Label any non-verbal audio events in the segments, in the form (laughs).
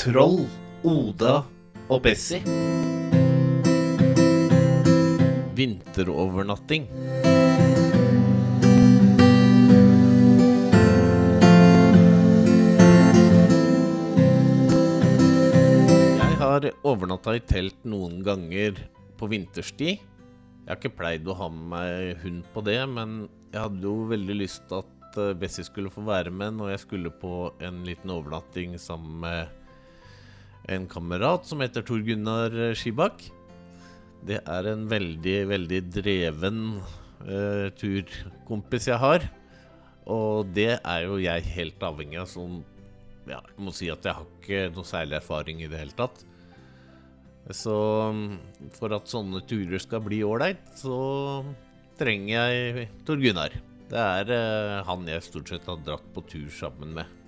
Troll, Oda og Bessie. Vinterovernatting. Jeg har overnatta i telt noen ganger på vinterstid. Jeg har ikke pleid å ha med meg hund på det, men jeg hadde jo veldig lyst til at eh, Bessie skulle få være med når jeg skulle på en liten overnatting sammen med en kamerat som heter Tor Gunnar Skibakk. Det er en veldig, veldig dreven eh, turkompis jeg har. Og det er jo jeg helt avhengig av. Sånn, ja, jeg må si at jeg har ikke noe særlig erfaring i det hele tatt. Så mm, for at sånne turer skal bli ålreit, så trenger jeg Tor Gunnar. Det er eh, han jeg stort sett har dratt på tur sammen med.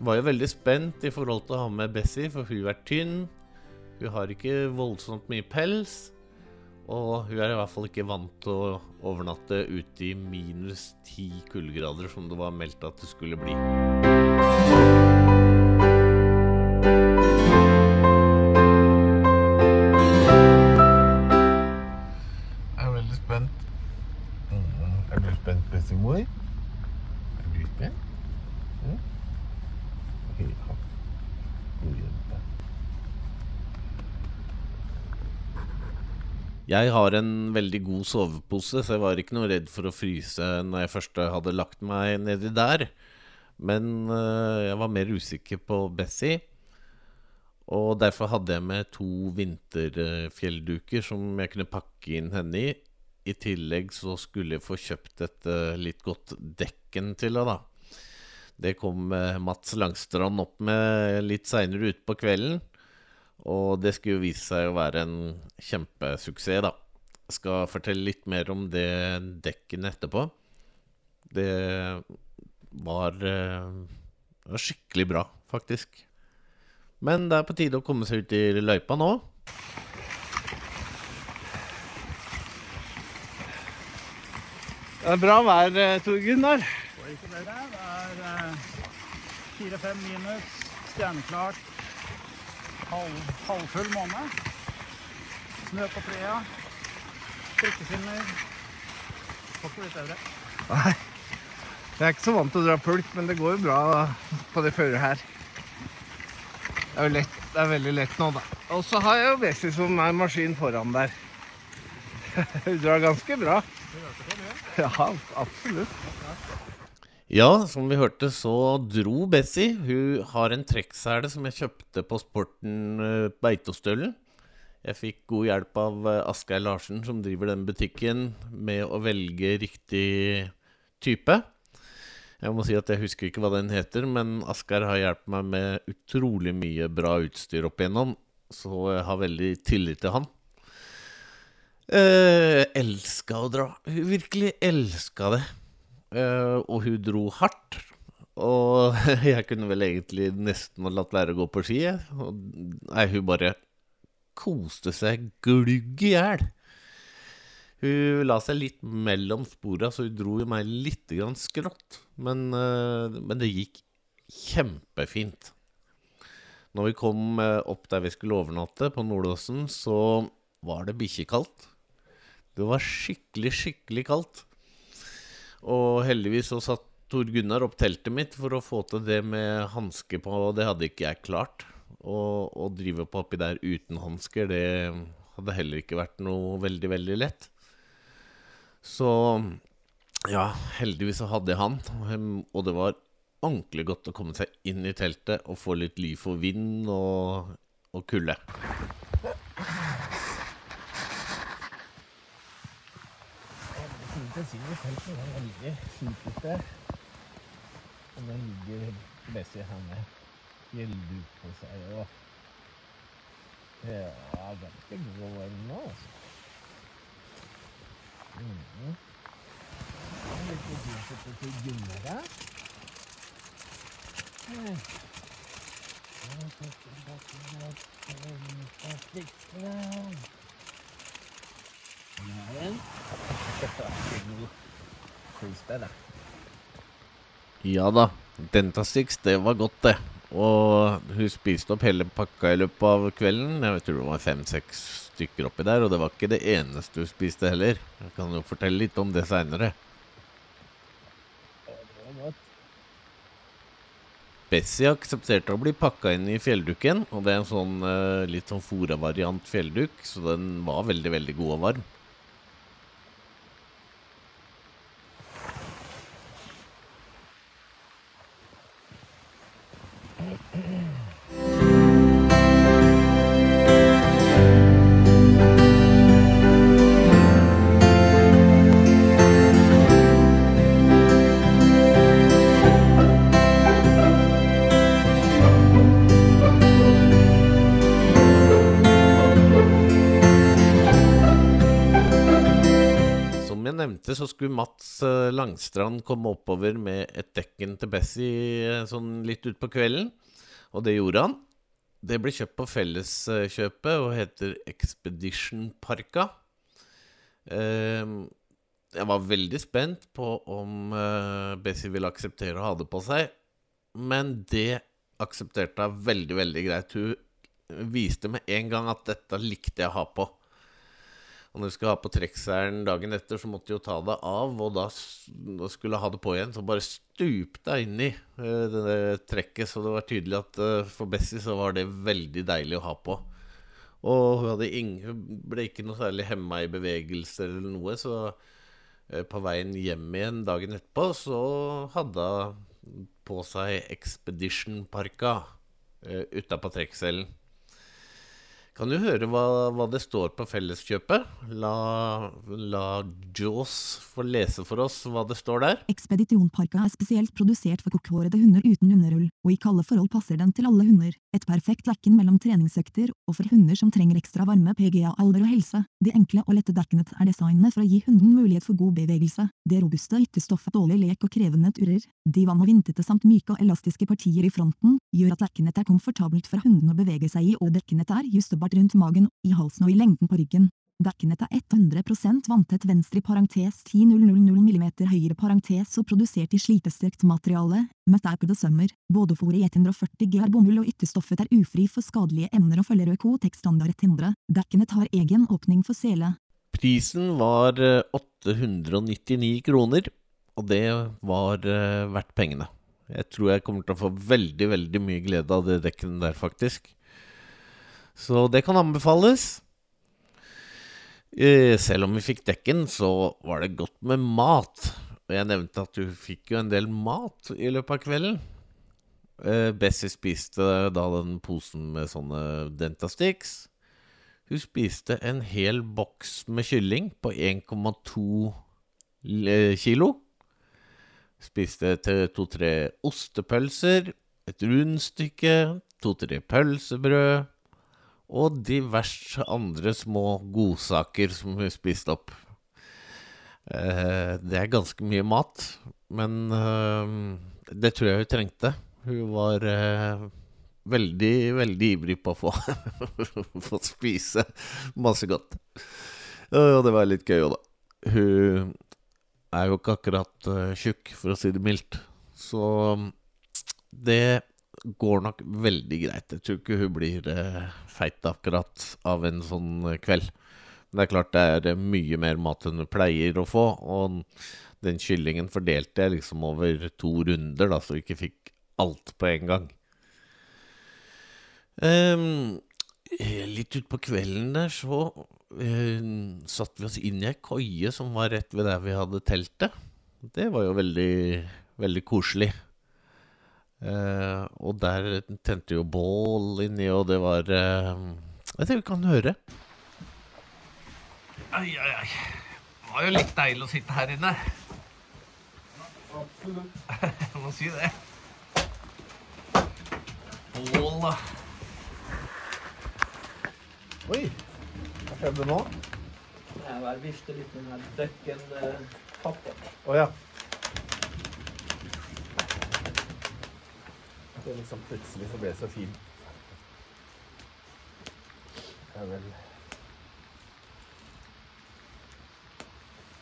Var jo veldig spent i forhold til å ha med Bessie, for hun er tynn. Hun har ikke voldsomt mye pels. Og hun er i hvert fall ikke vant til å overnatte ute i minus ti kuldegrader, som det var meldt at det skulle bli. Jeg er veldig spent. Mm, Er du spent, bestemor? Er du spent? Mm? Ja. Jeg har en veldig god sovepose, så jeg var ikke noe redd for å fryse når jeg først hadde lagt meg nedi der. Men øh, jeg var mer usikker på Bessie. Og derfor hadde jeg med to vinterfjellduker som jeg kunne pakke inn henne i. I tillegg så skulle jeg få kjøpt et øh, litt godt dekken til henne, da. Det kom øh, Mats Langstrand opp med litt seinere utpå kvelden. Og det skulle jo vise seg å være en kjempesuksess, da. Jeg skal fortelle litt mer om det dekkene etterpå. Det var, eh, det var skikkelig bra, faktisk. Men det er på tide å komme seg ut i løypa nå. Det er bra vær, eh, Tor Gunnar. Og ikke dere, det er eh, fire-fem minus, stjerneklart, halv, halvfull måned. Snø på flea, prikkeskinner. Får ikke blitt bedre. Nei. Jeg er ikke så vant til å dra pulk, men det går jo bra på det føret her. Det er, jo lett, det er veldig lett nå, da. Og så har jeg jo Bessie som er maskin foran der. (laughs) Hun drar ganske bra. Ja, absolutt. Ja, som vi hørte, så dro Bessie. Hun har en trekksele som jeg kjøpte på Sporten eh, Beitostølen. Jeg fikk god hjelp av eh, Asgeir Larsen, som driver den butikken, med å velge riktig type. Jeg må si at jeg husker ikke hva den heter, men Asgeir har hjulpet meg med utrolig mye bra utstyr opp igjennom, så jeg har veldig tillit til han. Eh, elska å dra. Hun virkelig elska det. Eh, og hun dro hardt. Og (laughs) jeg kunne vel egentlig nesten ha latt være å gå på ski. Og, nei, hun bare koste seg glugg i hjel. Hun la seg litt mellom spora, så hun dro meg litt grann skrått. Men, eh, men det gikk kjempefint. Når vi kom eh, opp der vi skulle overnatte, på Nordåsen, så var det bikkjekaldt. Det var skikkelig, skikkelig kaldt. Og heldigvis så satt Tor Gunnar opp teltet mitt for å få til det med hanske på, og det hadde ikke jeg klart. Å drive på oppi der uten hansker, det hadde heller ikke vært noe veldig, veldig lett. Så ja, heldigvis så hadde jeg han, og det var ordentlig godt å komme seg inn i teltet og få litt ly for vind og, og kulde. Bensin i teltet er veldig fint der. Og den ligger Bessie henne. Gjelder på seg og Ja, ganske god ennå, altså. Mm. Litt fint til Gunnar her. Ja, det. Ja da, Dentastix, det var godt, det. Og hun spiste opp hele pakka i løpet av kvelden. Jeg tror det var fem-seks stykker oppi der, og det var ikke det eneste hun spiste heller. Jeg kan jo fortelle litt om det seinere. Bessie aksepterte å bli pakka inn i fjelldukken, og det er en sånn eh, litt sånn fora-variant fjellduk, så den var veldig, veldig god og varm. Nevnte, så skulle Mats eh, Langstrand komme oppover med et dekken til Bessie eh, sånn litt utpå kvelden. Og det gjorde han. Det ble kjøpt på Felleskjøpet og heter Expedition Parka. Eh, jeg var veldig spent på om eh, Bessie ville akseptere å ha det på seg, men det aksepterte hun veldig, veldig greit. Hun viste med en gang at dette likte jeg å ha på. Og når du skulle ha på trekkseilen dagen etter, så måtte du jo ta det av. Og da, da skulle jeg ha det på igjen, så bare stupte jeg inn i eh, det trekket. Så det var tydelig at uh, for Bessie så var det veldig deilig å ha på. Og hun, hadde ing- hun ble ikke noe særlig hemma i bevegelser eller noe, så uh, på veien hjem igjen dagen etterpå så hadde hun på seg Expedition-parka uh, utapå trekkselen. Kan du høre hva, hva det står på Felleskjøpet? La, la Jaws få lese for oss hva det står der. Ekspedisjonparka er spesielt produsert for kokkhårede hunder uten underull, og i kalde forhold passer den til alle hunder. Et perfekt dekken mellom treningsøkter, og for hunder som trenger ekstra varme PGA alder og helse. De enkle og lette dekkenet er designet for å gi hunden mulighet for god bevegelse. Det robuste ytterstoffet dårlig lek og krevende turer. De vann- og vintete samt myke og elastiske partier i fronten, gjør at dekkenet er komfortabelt for hunden å bevege seg i og dekkenet er justebart rundt magen, i halsen og i lengden på ryggen. Dekknet er 100 vanntett venstre i parentes 10 000 mm høyre parentes og produsert i slitestrøkt materiale, med er på det sømmer. Både fôr i 140 G er bomull og ytterstoffet er ufri for skadelige emner og følger Økotex-standard 100. Dekknet har egen åpning for sele. Prisen var eh, 899 kroner, og det var eh, verdt pengene. Jeg tror jeg kommer til å få veldig, veldig mye glede av det dekken der, faktisk. Så det kan anbefales. Eh, Selv om vi fikk dekken, så var det godt med mat. Og jeg nevnte at du fikk jo en del mat i løpet av kvelden. Eh, Bessie spiste da den posen med sånne Dentasticks. Hun spiste en hel boks med kylling på 1,2 kilo. Spiste to-tre ostepølser, et rundstykke, to-tre pølsebrød og diverse andre små godsaker som hun spiste opp. Eh, det er ganske mye mat, men eh, det tror jeg hun trengte. Hun var eh, veldig, veldig ivrig på å få, (laughs) få spise masse godt. Og det var litt gøy òg, da. Hun er jo ikke akkurat tjukk, for å si det mildt. Så det går nok veldig greit. Jeg tror ikke hun blir eh, feit akkurat av en sånn kveld. Men det er klart det er eh, mye mer mat enn hun pleier å få. Og den kyllingen fordelte jeg liksom over to runder, da, så vi ikke fikk alt på en gang. Um, litt utpå kvelden der så eh, satte vi oss inn i ei koie som var rett ved der vi hadde teltet. Det var jo veldig, veldig koselig. Eh, og der tente jo bål inni, og det var eh, Jeg tror vi kan høre. Ai, ai, ai. Det var jo litt deilig å sitte her inne. Jeg (laughs) må si det. Bål, da. Oi, hva skjedde nå? Jeg bare vifter litt med den dekken pappa. Å ja. Det liksom plutselig så ble det så fint. Det er vel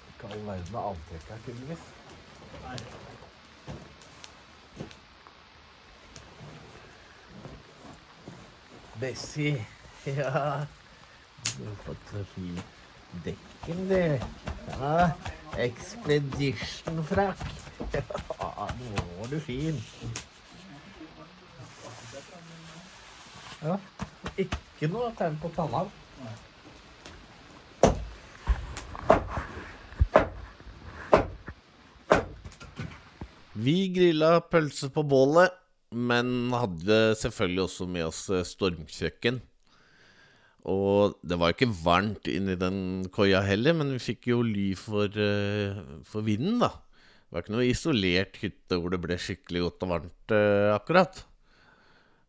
Ikke all verden av avtrekk her, tydeligvis. Bessie. Ja. Du har fått så fin dekken, du. Ja. Expedition-frakk. (laughs) Ja, nå var du fin. Ja. Ikke noe tegn på tanna. Vi grilla pølse på bålet, men hadde selvfølgelig også med oss eh, stormkjøkken. Og det var ikke varmt inni den koia heller, men vi fikk jo ly for, eh, for vinden, da. Det var ikke noe isolert hytte hvor det ble skikkelig godt og varmt eh, akkurat.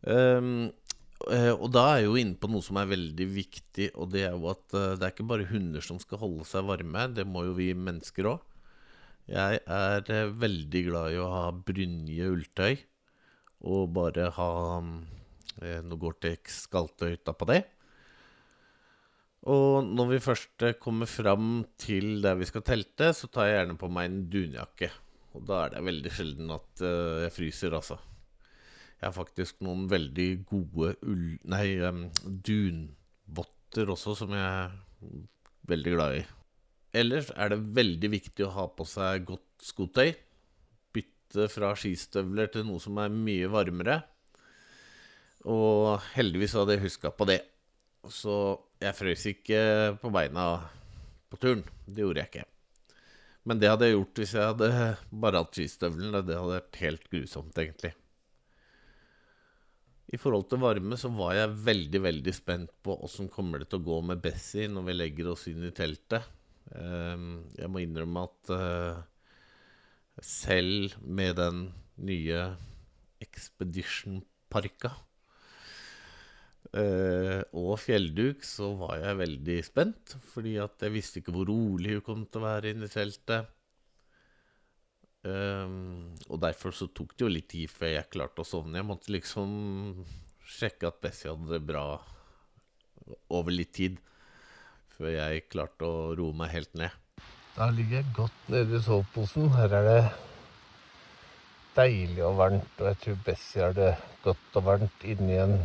Eh, og da er jeg jo inne på noe som er veldig viktig, og det er jo at eh, det er ikke bare hunder som skal holde seg varme, det må jo vi mennesker òg. Jeg er eh, veldig glad i å ha brynje ulltøy, og bare ha eh, noe Gore-Tex skalltøy utapå det. Og når vi først eh, kommer fram til der vi skal telte, så tar jeg gjerne på meg en dunjakke. Og da er det veldig sjelden at eh, jeg fryser, altså. Jeg har faktisk noen veldig gode ull... Nei, um, dunvotter også, som jeg er veldig glad i. Ellers er det veldig viktig å ha på seg godt skotøy. Bytte fra skistøvler til noe som er mye varmere. Og heldigvis hadde jeg huska på det. Så jeg frøs ikke på beina på turen. Det gjorde jeg ikke. Men det hadde jeg gjort hvis jeg hadde bare hatt skistøvlene. Det hadde vært helt grusomt, egentlig. I forhold til varme så var jeg veldig, veldig spent på åssen kommer det til å gå med Bessie når vi legger oss inn i teltet. Ehm, Jeg må innrømme at eh, selv med den nye Expedition-parka eh, og fjellduk, så var jeg veldig spent. Fordi at jeg visste ikke hvor rolig hun kom til å være inne i teltet. Ehm, og derfor så tok det jo litt tid før jeg klarte å sovne. Jeg måtte liksom sjekke at Bessie hadde det bra over litt tid. Før jeg klarte å roe meg helt ned. Da ligger jeg godt nede i soveposen. Her er det deilig og varmt, og jeg tror Bessie har det godt og varmt inni en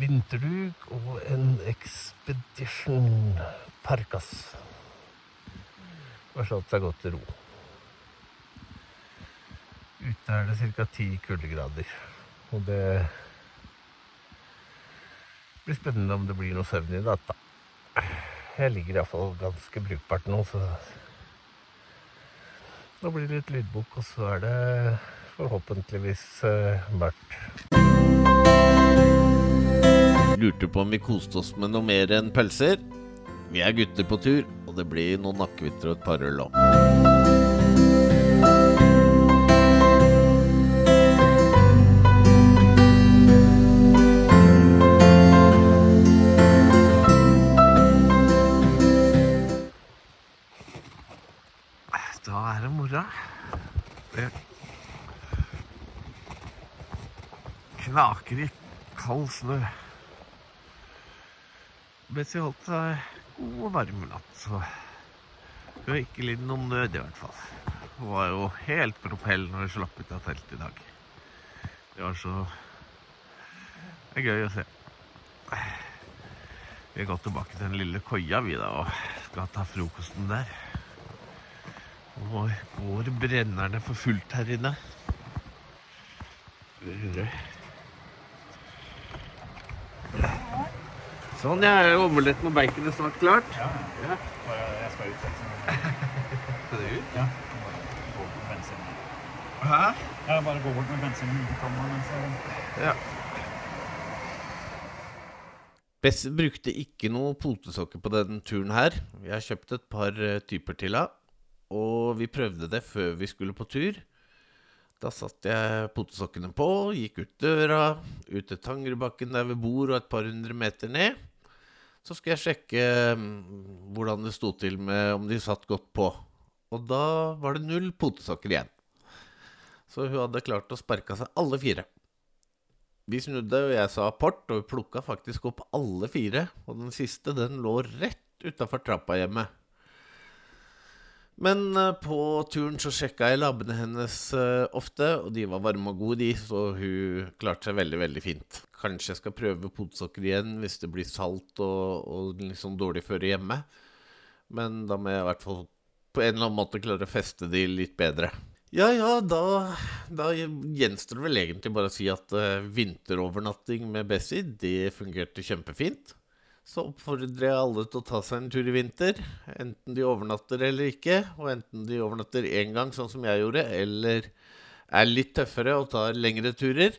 vinterduk og en Expedition Parkas. Og slått seg godt til ro. Ute er det ca. ti kuldegrader, og det blir spennende om det blir noe søvn i natt, da. Jeg ligger iallfall ganske brukbart nå, så Nå blir det litt lydbok, og så er det forhåpentligvis eh, mørkt. Lurte på om vi koste oss med noe mer enn pølser. Vi er gutter på tur, det blir noen akevitter og et par øl òg. Da er det. Det knaker i kald snø. Betzy holdt seg god og varm natt. Så hun har ikke lidd noen nød, i hvert fall. Hun var jo helt propell når hun slapp ut av teltet i dag. Det var så Det er gøy å se. Vi har gått tilbake til den lille koia, vi, da, og skal ta frokosten der. Nå går brennerne for fullt her inne. 100 Sånn, ja. Omeletten og baconet snart klart. Ja. Bare jeg skal ut. jeg. (laughs) Skal du ut? Ja. Gå bort med bensin. Hæ? Ja, bare gå bort med bensinen. i kamera mens jeg Ja. Bess brukte ikke noe potesokker på denne turen her. Vi har kjøpt et par eh, typer til henne, og vi prøvde det før vi skulle på tur. Da satte jeg potesokkene på, gikk ut døra, ut til Tangerudbakken der vi bor, og et par hundre meter ned. Så skulle jeg sjekke mm, hvordan det sto til med om de satt godt på. Og da var det null potesokker igjen. Så hun hadde klart å sparke seg alle fire. Vi snudde, og jeg sa apport, og hun plukka faktisk opp alle fire. Og den siste, den lå rett utafor trappa hjemme. Men eh, på turen så sjekka jeg labbene hennes eh, ofte, og de var varme og gode, de, så hun klarte seg veldig, veldig fint. Kanskje jeg skal prøve potsokker igjen hvis det blir salt og, og liksom dårlig føre hjemme. Men da må jeg i hvert fall på en eller annen måte klare å feste de litt bedre. Ja ja, da, da gjenstår det vel egentlig bare å si at eh, vinterovernatting med Bessie, det fungerte kjempefint. Så oppfordrer jeg alle til å ta seg en tur i vinter. Enten de overnatter eller ikke. Og enten de overnatter én gang, sånn som jeg gjorde, eller er litt tøffere og tar lengre turer.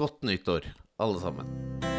Godt nyttår, alle sammen.